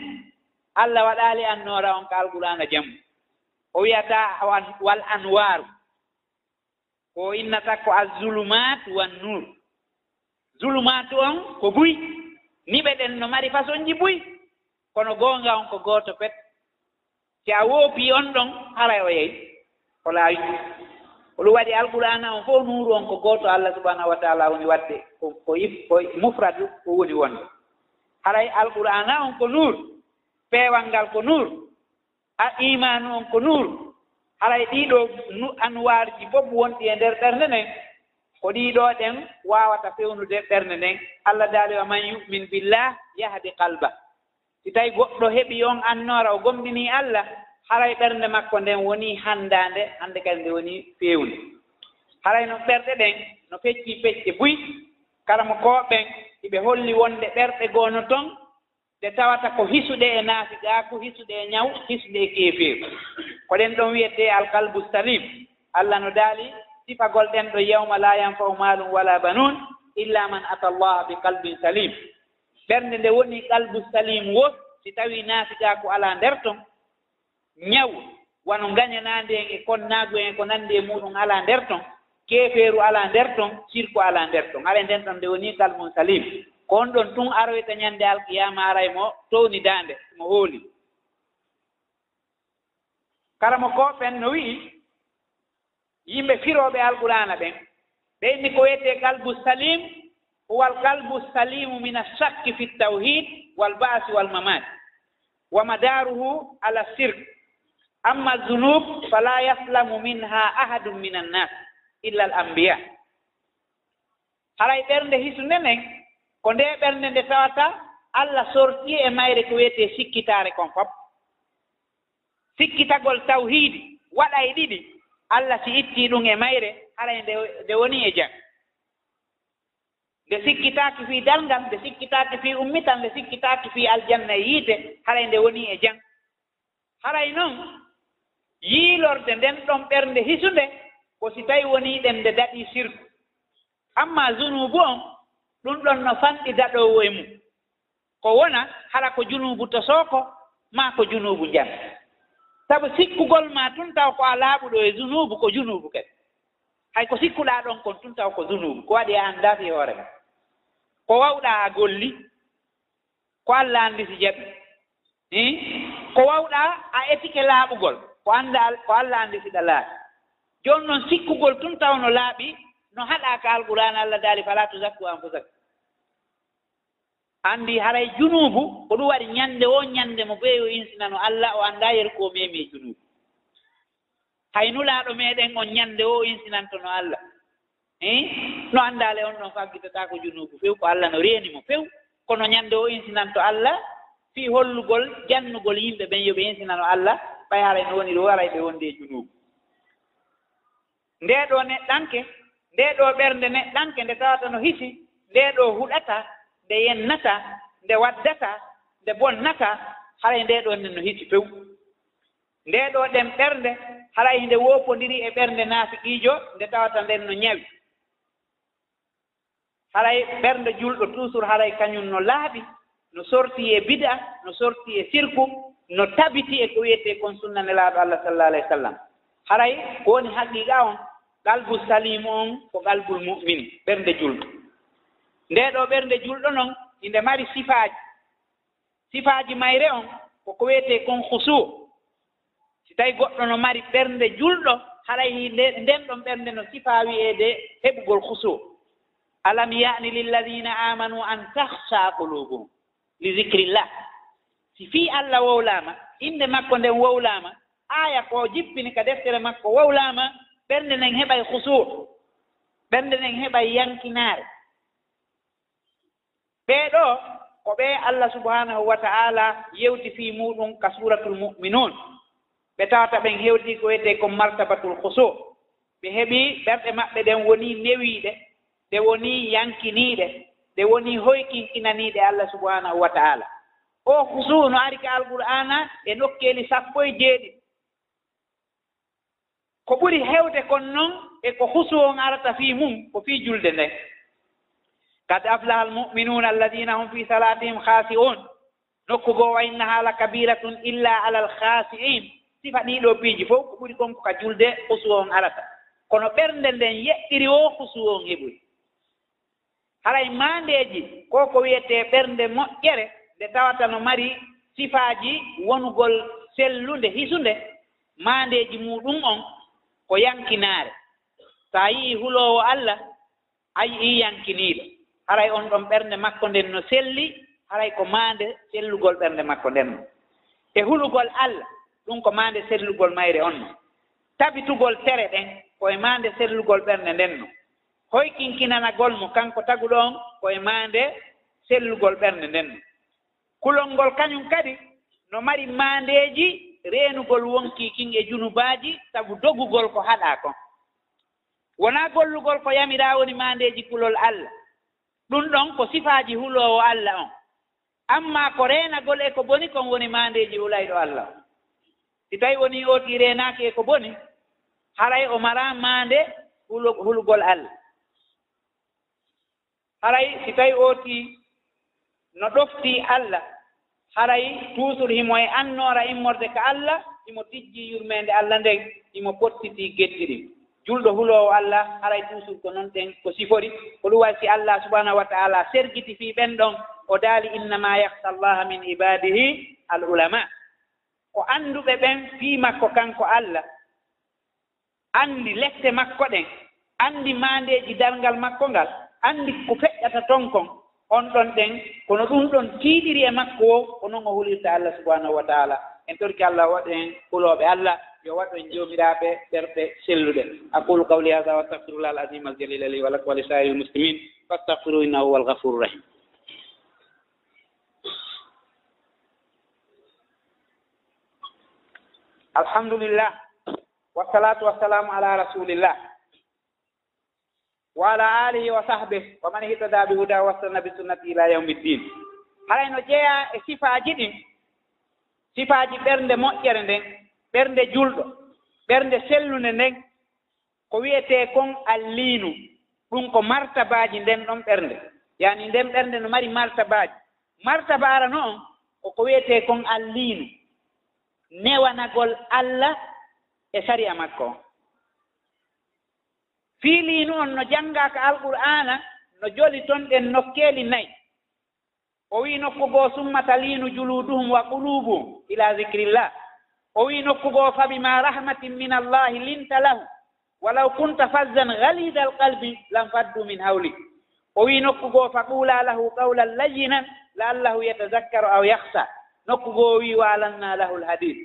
allah waɗaali annoora on ko alqur'ana jammu o wiyata wal anwaru ko innata ko azulumat wan nur zulumatu on ko buyi. Niɓe ɗen no mari façon ji buyi. Kono goonga on ko gooto pet. Si a woopi on ɗon haray o yehi. Ko laawi. Oɗum waɗi alqur'ana on fof nuru on ko gooto allah subahanahu wa taala woni waɗde. Ko ko mufradu ko woni wonde. haray alqur'ana on ko nuur peewal ngal ko nuur a imanu on ko nuur. Haray ɗiɗo anwarji fof wonɗi e nder ɓernde nden ko ɗiɗo ɗen wawata fewnude ɓernde nden. Allah daali wa man yumin billah yahdi qalba. Si tawi goɗɗo heɓi on annora o gomɗini allah haray ɓernde makko nden woni handande hande kadi nde woni fewni haray no ɓerɗe ɗen no fecci fecce buy karamo kooɓen iɓe holli wonde ɓerɗe goono toon ɗe tawata ko hisuɗe e naafiqaaku hisuɗe e ñaw hisuɗe e keefeeru. Ko ɗen ɗon wiyete alkalbu salim. Allah no daali sifagol ɗen ɗo yewma la yanfau maalum wala banun illa man ata allaha bi kalbin salim. Ɓernde nde woni kalbu salim wo si tawi naafiqaaku alaa nder ton ñaw wano gañanaande en e konnaagu en e ko nanndi e muɗum alaa nder ton keefeeru alaa nder ton sirku alaa nder ton. Ala nden ɗon nde woni kal mum salim. Ko on ɗon tun aroyta ñannde alkiyama aray mo towni daande mo hooli kala mo kooɓen no wi'i yimɓe firooɓe alqurana ɓen. Ɓeyni ko wiyetee kalbu salim huwal alkalbu salimu min ashakki fi tawhid wal baasi wal walmamat wa madaruhu ala sirk. Amma zunub fala yaslamu minha ahadum min annas illa al ambiya haray ɓernde hisune nden ko nde ɓernde nde tawata allah sorti e mayre ko wiyete sikkitaare kon fof sikkitagol tawhiidi waɗa e ɗiɗi allah si ittii ɗum e mayre haray nde nde woni e jam. Nde sikkitaaki fii dalngal nde sikkitaaki fii ummital nde sikkitaaki fii aljanna e yiite haray nde woni e jam. Haray noon yiilorde nden ɗon ɓernde hisunde ko si tawi wonii ɗen nde daɗii sirku amma junubu on ɗum ɗon no fanɗi daɗowo e mum. Ko wona hara ko junubu tosooko maa ko junubu jam. Sabu sikkugol ma tun taw ko a laaɓuɗo e junubu ko junubu kadi hay ko sikkuɗaa ɗon kon tun taw ko junubu ko waɗi a anndaasi e hoore ma. Ko wawɗaa a golli ko allah anndi si jaɓi. I ko wawɗaa a etike laaɓugol ko annda ko allah anndi siɗa laaɓi. jooni noon sikkugol tun taw no laaɓi no haɗaa ka alqur'an allah daali fala tusakku anfusakum. Anndi haray junubu ko ɗum waɗi ñannde o ñannde mo ɓeeyo insinano allah o annda yerko o memi e junubu hay nulaaɗo meeɗen on ñannde o insinantono allah. I no anndaale on ɗon faggitataa ko junubu few ko allah no reeni mo few. Kono ñannde o insinanto allah fii hollugol jannugol yimɓe ɓen yo ɓe insinano allah ɓay haray no woni ɗo waray ɓe wonde e junubu nde ɗo neɗɗanke nde ɗo ɓernde neɗɗanke nde tawata no hisi nde ɗo huɗata nde yennata nde waddata nde bonnata haray nde ɗo nden no hisi few. Nde ɗo ɗen ɓernde haray nde wopondiri e ɓernde naafiqiijo nde tawata nden no ñawi haray ɓernde julɗo toujours haray kañum no laaɓi no sorti e bida no sorti e sirku no tabiti e ko wiyetee kon sunna nelaaɗo allah sallah alah w sallam. Haray ko woni haqiiqa on galbu salim on ko galbul mu'min ɓernde julɗo. Nde ɗo ɓernde julɗo noon inde mari sifaaji. Sifaaji mayre on koko wiyete kon husu si tawi goɗɗo no mari ɓernde julɗo haray nden ɗon ɓernde no sifaa wiyeede heɓugol husu alam yani lilladina amanu an tahsa qulubuhum li zicrillah si fii allah wowlaama innde makko nden wowlaama aaya ko jippini ka deftere makko wowlaama ɓernde nden heɓay husuur ɓernde nden heɓay yankinaare. Ɓeeɗo ko ɓe allah subhanahu wa ta'ala yewti fii muɗum ka suratul muminun ɓe tawata ɓen hewti ko wiyete ko martabatul husuur ɓe heɓii ɓerɗe maɓɓe ɗen woni newiiɗe ɗe woni yankiniiɗe ɗe woni hoykinkinaniiɗe allah subhanahu wa ta'ala. O husuur no ari ka alqur'ana e nokkeeli sappo e jeeɗiɗi. ko ɓuri heewde kon noon e ko husu on arata fii mum ko fii julde nde. Kad aflaha almuminuna alladina hum fi salatihim khasi'un nokku goo wa inna haala kabiratun illa ala alkhasi'in sifa ɗiɗo piiji fof ko ɓuri kon ko ka julde husu on arata kono ɓernde nden yeɗɗiri o husu on heɓoy haray maandeeji ko ko wiyetee ɓernde moƴƴere nde tawata no mari sifaaji wonugol sellunde hisunde maandeeji muɗum on ko yankinaare. So a yii huloowo allah a yii yankiniiɗo. Haray on ɗon ɓernde makko nden no selli haray ko maande sellugol ɓernde makko nden e hulugol allah ɗum ko maande sellugol mayre on no tabitugol tere ɗen koye maande sellugol ɓernde nden no hoykinkinanagol mo kanko taguɗo on koye maande sellugol ɓernde nden no kulol ngol kañum kadi no mari maandeeji reenugol wonki kin e junubaaji sabu dogugol ko haɗaa kon. Wonaa gollugol ko yamiraa woni maandeeji kulol allah. Ɗum ɗon ko sifaaji huloowo allah on. Amma ko reenagol e ko boni kon woni maandeeji hulayɗo allah on. Si tawii woni ooti reenaaki e ko boni haray o maraa maande hulugol allah. Haray si tawii ooti no ɗoftii allah haray toujours himo e annoora immorde ko allah himo tijjii yurmeende allah nden himo pottitii geddi ɗin julɗo huloowo allah haray toujours ko noon ɗen ko sifori. Ko ɗum wayi si allah subahanahu wa taala sergiti fii ɓen ɗon o daali innama yahsa allaha min ibadihi al ulama ko annduɓe ɓen fii makko kanko allah. Anndi lette makko ɗen anndi maandeeji darngal makko ngal anndi ko feƴƴata ton kon on ɗon ɗen kono ɗum ɗon tiiɗiri e makko o ko noon o hulirta allah subahanahu wa taala. En torki allah waɗa en kulooɓe allah yo waɗ en joomiraaɓe ɓerɗe selluɗe aqulu qawli hada wa astahfirullah al azim al jalil li wa lakum wa li sa'iril muslimin fastahfiru innahu huwa alghafuru rahim alhamdulillah wassalatu wassalamu ala rasulillah wa ala alihi wa sahbih wa man ihtada bi huda wastanna bi sunnati ila yaumi ddin haray no jeeya e sifaaji ɗin sifaaji ɓernde moƴƴere nden ɓernde julɗo ɓernde sellunde nden ko wiyetee kon alliinu ɗum ko martabaaji nden ɗon ɓernde. Yaani nden ɓernde no mari martabaaji. Martabaara noon koko wiyetee kon alliinu. Newanagol allah e sariya makko on. fiili noon no janngaaka alqur'ana no joli ton ɗen nokkeeli nayi. O wii nokku goo summata liinu juluuduhum wa qulubuhum ila zicrillah o wii nokku goo fa bima rahmatin min allahi linta lahum walaw kunta fazzan galida alqalbi lam faddu min hawli. O wii nokku goo fa quula lahu qawlan layinan laallahu yatazakkaru aw yahsa nokku goo wii waalanna lahu lhadis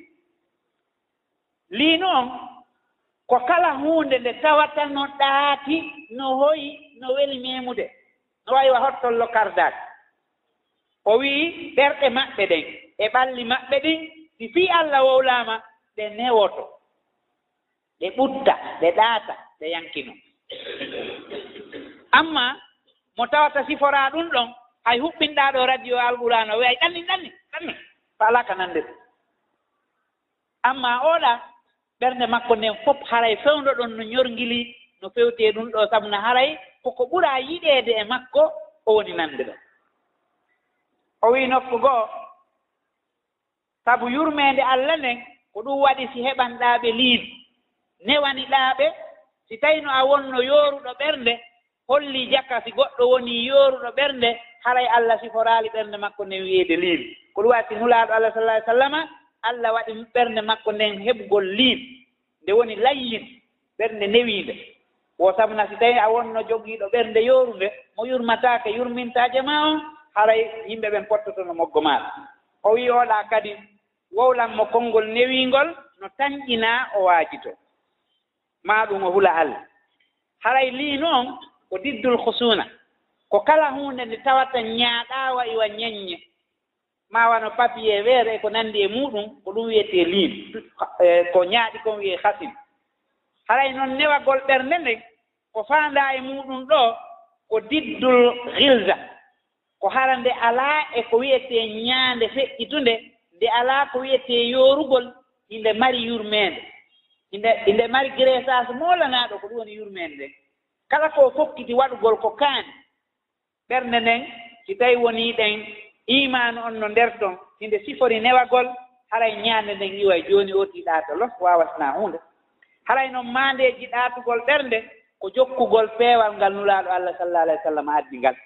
liinu on ko kala huunde nde tawata no ɗaati no hoyi no weli memude no waywa hottollo kardaade. O wii ɓerɗe maɓɓe ɗen e ɓalli maɓɓe ɗin si fii allah wowlaama ɗe newoto ɗe ɓutta ɗe ɗaata ɗe yankino. Amma mo tawata siforaa ɗum ɗon hay huɓɓinɗaa ɗo radio alqurana o wiyay ɗanni ɗanni ɗanni fa alaa ka nande ɗum amma oɗa ɓernde makko nden fof haray fewndo ɗon no ñorngili no fewte ɗum ɗo sabu no haray koko ɓuraa yiɗeede e makko o woni nande ɗon. O wii nokku goo sabu yurmeende allah nden ko ɗum waɗi si heɓanɗaaɓe liimi newaniɗaaɓe si tawino a wonno yooruɗo ɓernde holli jakka si goɗɗo woni yooruɗo ɓernde haray allah siforaali ɓernde makko nden wiyeede liimi ko ɗum waɗi si nulaaɗo allah sallah ai sallama allah waɗi ɓernde makko nden heɓgol liin nde woni layyin ɓernde newiinde wo sabuna si tawi a wonno jogiiɗo ɓernde yoorunde mo yurmataake yurmintaaje ma on haray yimɓe ɓen pottotono moggo maaɗa o wii oɗaa kadi wowlanmo konngol newiingol no tañƴinaa o waajito. Maa ɗum o hula allah. Haray lii on ko diddul husuna ko kala huunde nde tawata ñaaɗaawa iwa ñeññe ma wano papier weere e ko nanndi e muɗum ko ɗum wiyetee liin. E, ko ñaaɗi kon wiyee hasin. Haray noon newagol ɓernde nde ko faandaa e muɗum ɗo ko diddul hilda ko hara nde alaa e ko wiyetee ñaande feƴƴitunde nde alaa ko wiyetee yoorugol inde mari yurmeende. Inde inde mari grésage moolanaaɗo ko ɗum woni yurmeende. Nde kala ko fokkiti waɗugol ko kaani. Ɓernde nden si tawii wonii ɗen imanu on no nder ton hinde sifori newagol haray ñaande nden iwa jooni oti ɗaato los wawasna hunde haray noon maandeji ɗaatugol ɓernde ko jokkugol peewal ngal nulaaɗo allah sallah alah w sallam addi ngal.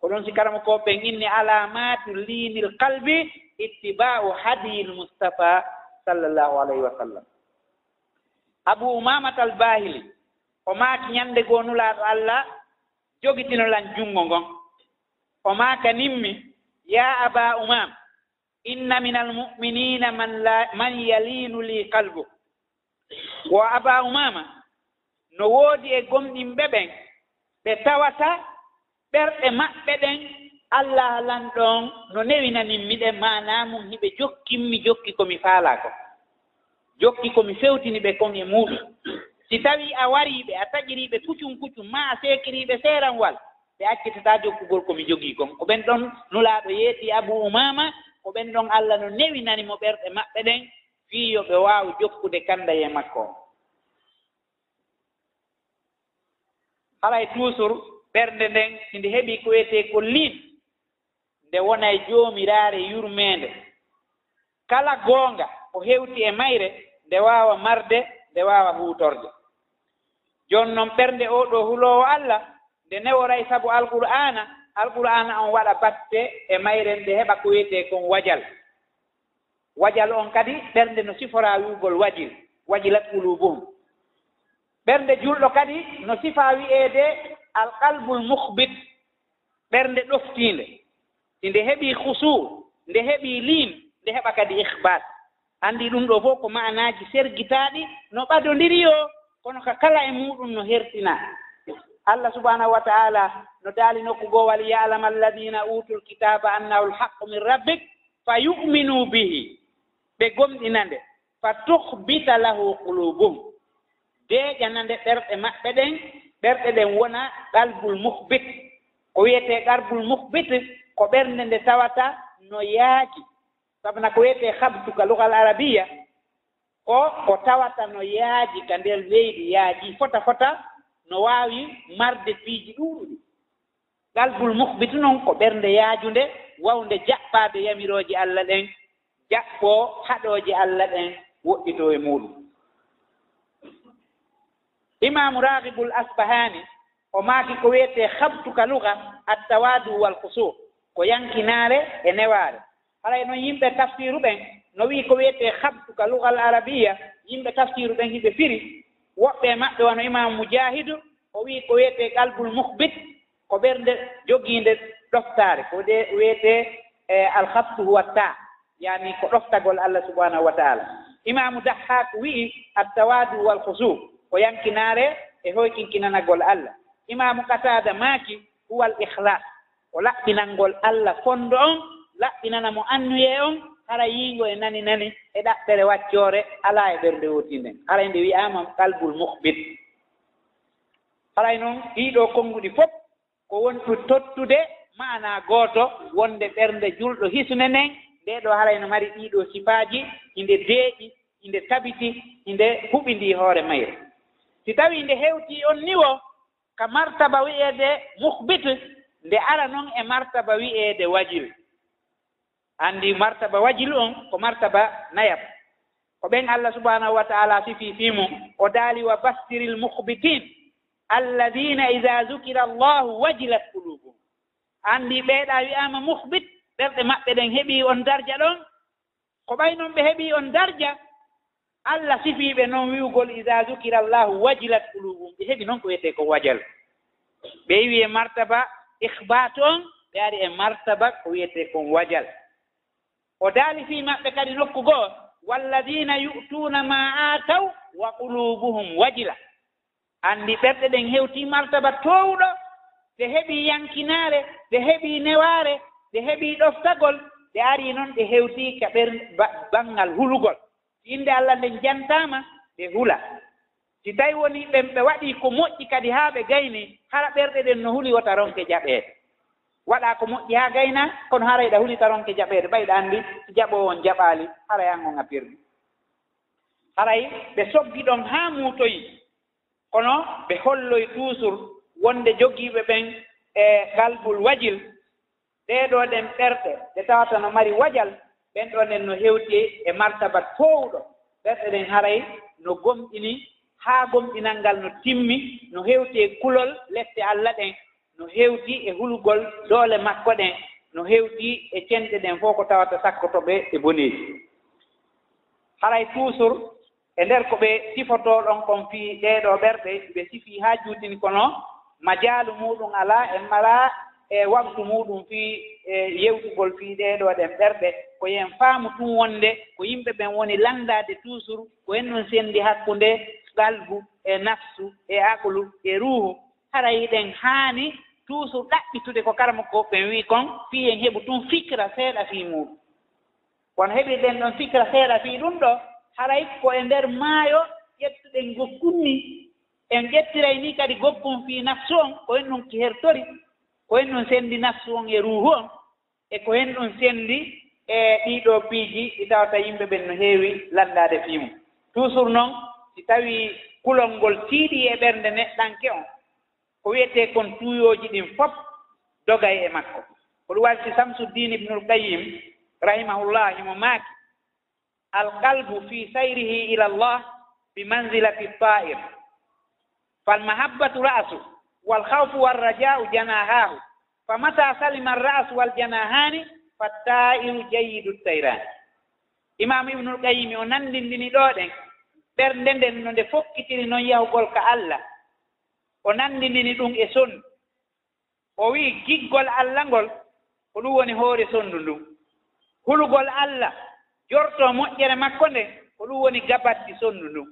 Ko ɗon si karama ko ɓen inni alamatu liinil qalbi ittiba'u hadiyil mustapha sallllahu alayhi wa sallam. Abu umamata al bahili o maaki ñannde goo nulaaɗo allah jogitinolan junngo ngon. O maaka nimmi ya aba umam inna min almuminina man, la, man yalinu li qalbu. Wo aba umama no woodi e gomɗinɓe ɓen ɓe tawata ɓerɗe maɓɓe ɗen allah lan ɗon no newinaninmiɗen manamum hiɓe jokkinmi jokki komi faala ko. Jokki komi fewtini ɓe kon e muɗum. Si tawi a wariɓe a taƴiriɓe kucum kucum ma a sekiriɓe seeranwal ɓe accitata jokkugol komi jogii kon. Ko ɓen ɗon nulaaɗo yeeti abou umama ko ɓen ɗon allah no newinani mo ɓerɗe maɓɓe ɗen fiiyo ɓe waawi jokkude kannda ye makko. O haray toujours ɓernde nden sinde heɓii ko wiyetee ko liin nde wona e joomiraare yurmeende. Kala goonga o heewti e mayre nde waawa marde nde waawa huutorde. Jooni noon ɓernde oo ɗoo huloowo allah nde neworay sabu alqur'ana alqur'ana on waɗa batte e mayren nde heɓa ko wiyetee kon wajal. Wajal on kadi ɓernde no sifora wiugol wajil wajilat qulubuhum. Ɓernde julɗo kadi no sifa wi'eede alqalbul muhbit ɓernde ɗoftiinde. Si nde heɓii husu nde heɓii liim nde heɓa kadi ihbat anndi ɗum ɗo fof ko ma'anaaji sergitaaɗi no ɓadondiri yo kono ka kala e muɗum no hertinaa allah subahanahu wa taala no daali nokku goo wal yalama alladina utul kitaba annahu lhaqu min rabbik fa yuminu bihi. Ɓe gomɗina nde fa tuhbita lahu qulubuhum deeƴana nde ɓerɗe maɓɓe ɗen ɓerɗe ɗen wona ɗalbul muhbit ko wiyetee ɗarbul muhbit ko ɓernde nde tawata no yaaji. Sabuna ko wiyetee habduka lugal arabiya o ko tawata no yaaji ka nder leydi yaaji fota fota no waawi marde piiji ɗuuɗuɗi. Qalbul muhbitu noon ko ɓernde yaajunde wawnde jaɓɓaade yamirooji allah ɗen jaɓɓoo haɗooji allah ɗen woɗɗitoo e muɗum imamu rahibul asbahani o maaki ko wiyetee habtuka luga attawadu wal kusur ko yankinaare e newaare. Haray noon yimɓe tafsiru ɓen no wii ko wiyetee habtuka lugal arabiya yimɓe tafsiru ɓen hiɓe firi woɓɓe maɓɓe wano imamu mujahidu o wii ko wiyetee qalbul muhbit ko ɓernde jogiinde ɗoftaare ko de wiyetee e alhabtu huwa ta yani ko ɗoftagol allah subahanahu wa taala. Imamu dahhak wi'i attawadu wal husu ko yankinaare e hoykinkinanagol allah. Imamu katada maaki huwa al ihlas o laɓɓinalngol allah fonndo on laɓɓinana mo annuye on hara yiingo e nani nani e ɗaɓɓere waccoore alaa e ɓernde wotinden haray nde. Wiyaama qalbul muhbit. Haray e noon ɗiiɗoo konnguɗi fof ko wontu tottude maana gooto wonde ɓernde julɗo hisne nden ndee ɗoo haray no mari ɗiiɗoo sifaaji inde e deeƴi e inde tabiti inde huɓindii hoore mayre. Si tawii nde heewtii on niwo ka martaba wi'eede muhbit nde ara noon e martaba wi'eede wajil anndi martaba wajil on ko martaba nayab. Ko ɓen allah subahanahu wa taala sifi fiimo o daali wa bastiril muhbitin alladina ida zukira allahu wajilat qulubuhum. Anndi ɓeeɗa wi'aama muhbit ɓerɗe maɓɓe ɗen heɓii on darja ɗon. Ko ɓay noon ɓe heɓii on darja allah sifiiɓe noon wi'ugol ida zukira allahu wajilat qulubuhum. Ɓe heɓi noon ko wiyetee ko wajal. Ɓe wiye martaba ihbate on ɓe ari e martaba ko wiyetee kon wajal. o daali fii maɓɓe kadi nokku goo walladina yu'tuuna ma aataw wa qulubuhum wajila. Anndi ɓerɗe ɗen heewtii martaba toowɗo ɓe heɓii yankinaare ɓe heɓii newaare ɓe heɓii ɗoftagol ɓe arii noon ɓe heewtii ka ɓer baŋngal hulugol. Innde allah nden jantaama ɓe hula. Si tawi woni ɓen ɓe waɗii ko moƴƴi kadi haa ɓe gaynii hara ɓerɗe ɗen no huli wota ronke jaɓeede. waɗa ko moƴƴi haa gayna kono harayɗa hulita ronke jaɓeede ɓayɗa anndi jaɓo on jaɓaali haray an on a pirdi haray ɓe soggi ɗon haa muutoyi kono ɓe holloy toujours wonde jogiiɓe ɓen e galbul wajil. Ɗeeɗoo ɗen ɓerɗe ɗe tawata no mari wajal ɓen ɗon en no heewti e martaba foowɗo ɓerɗe ɗen haray no gomɗini haa gomɗinal ngal no timmi no heewti e kulol lette allah ɗen. no heewdi e hulugol doole makko ɗen no heewdi e cenɗe ɗen fof ko tawata sakkotoɓe e boneeji haray toujours e ndeer ko ɓe sifotoo ɗon kon fii ɗeeɗoo ɓerɗe ɓe sifii haa juutini kono majaalu muɗum alaa en malaa e waktu muɗum fii e yewtugol fii ɗeeɗoo ɗen ɓerɗe. Ko yen faamu tun wonde ko yimɓe ɓen woni lanndaade toujours ko en noon senndi hakkunde qalbu e nafsu e aqlu e ruuhu. Harayi ɗen haani toujours ɗaɓɓitude ko karama ko ɓe wii kon fii en heɓu tun fikra seeɗa fii muɗum. Kono heɓirɗen ɗon fikra seeɗa fii ɗum ɗo haray ko e ndeer maayo ƴettuɗen gokkunni en ƴettiray ni kadi gokkun fii nafsu on ko hen ɗum hertori ko hen ɗum senndi nafsu on e ruuhu on e ko hen ɗum senndi e ɗiiɗoo piiji ɗi tawata yimɓe ɓen no heewi lanndaade fii mum. Toujours noon si tawii kulol ngol tiiɗii e ɓernde neɗɗanke on ko wiyetee kon tuuyooji ɗin fof dogay e makko. Ko ɗum waɗi samsuddin ibnul qayim rahimahullahi mo maaki alqalbu fi sayrihi ila llah bi manzilati ta'ir falmahabbatu ra'su walhawfu walraja'u janahahu famata salima alra'su waljanahani fatta'iru jayidu tayrani imamu ibnul qayimi o nanndindini ɗo ɗen ɓernde nden no nde fokkitiri noon yahugol ka allah. o nanndindini ɗum e sonndu o wii giggol allah ngol ko ɗum woni hoore sonndu ndun hulugol allah jortoo moƴƴere makko nde ko ɗum woni gabatti sonndu ndun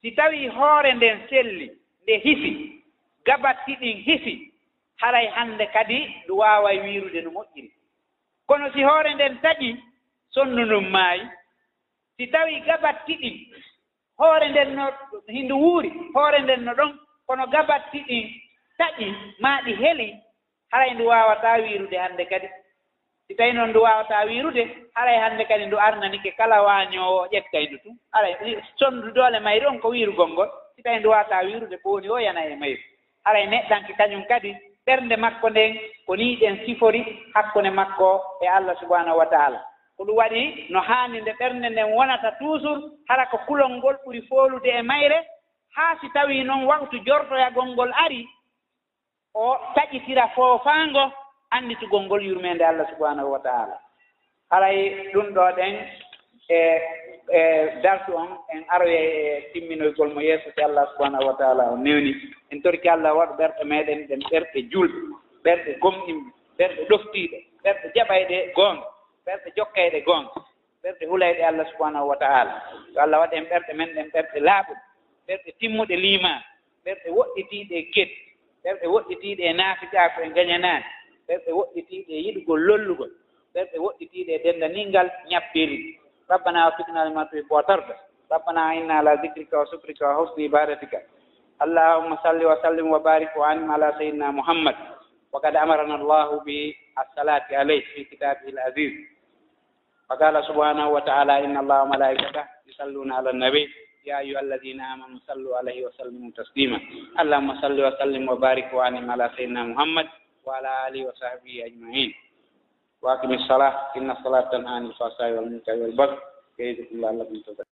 si tawii hoore nden selli nde hisi gabatti ɗin hisi haray hannde kadi ndu waaway wiirude no moƴƴiri. Kono si hoore nden taƴi sonndu ndun maayi si tawii gabatti ɗin hoore nden no hindu wuuri hoore nden no ɗon kono gabatti ɗin taƴi maa ɗi heli haray ndu waawataa wiirude hannde kadi. Si tawii noon ndu waawataa wiirude haray hannde kadi ndu arnanike kala waañoowo ƴekkay ndu tun. Haray sonndu doole mayri on ko wiirugol ngol si tawi ndu waawataa wiirude booni o yana e mayru haray neɗɗanke kañum kadi ɓernde makko nden ko nii ɗen sifori hakkunde makko e allah subahanahu wa taala. Ko ɗum waɗi no haani nde ɓernde nden wonata toujours hara ko kulol ngol ɓuri foolude e mayre haa si tawii noon waktu jortoyagol ngol ari o taƴitira foofaango annditugol ngol yurmeende allah subahanahu wa taala. Haray ɗum ɗo ɗen e e dartu on en aroye e timminoygol mo yeeso si allah subahanahu wa taala o newni. En torki allah waɗa ɓerɗe meeɗen ɗen ɓerɗe julɓe ɓerɗe gomɗimɓe ɓerɗe ɗoftiiɗe ɓerɗe jaɓayɗe goonga ɓerɗe jokkayɗe goonga ɓerɗe hulayɗe allah subahanahu wa taala. So allah waɗi en ɓerɗe men ɗen ɓerɗe laaɓuɗe ɓerɗe timmuɗe liman ɓerɗe woɗɗitiiɗe e keddi ɓerɗe woɗɗitiiɗe e naafiɗaako e gañanaani ɓerɗe woɗɗitiiɗe e yiɗugol lollugol ɓerɗe woɗɗitiiɗe e denndaninngal ñabbiri. Rabbana wa fitnal ma tuhi bootarda rabbana inna ala dicrika wa sukrika wa husni ibadatika. Allahumma salli wa sallim wa barik wa anim ala sayidina mouhammad wa kad amarana allahu bi assalati alayh fi kitabihi l asis wa qala subhanahu wa taala inna allaha wa malaikatah yusalluna ala nabi يا أيها الذين آمنوا صلوا عليه وسلموا تسليما اللهم صل وسلم وبارك وأنعم على سيدنا محمد وعلى آله وصحبه أجمعين وأقم الصلاة إن الصلاة تنهى عن الفحشاء والمنكر والبغي يعظكم لعلكم تذكرون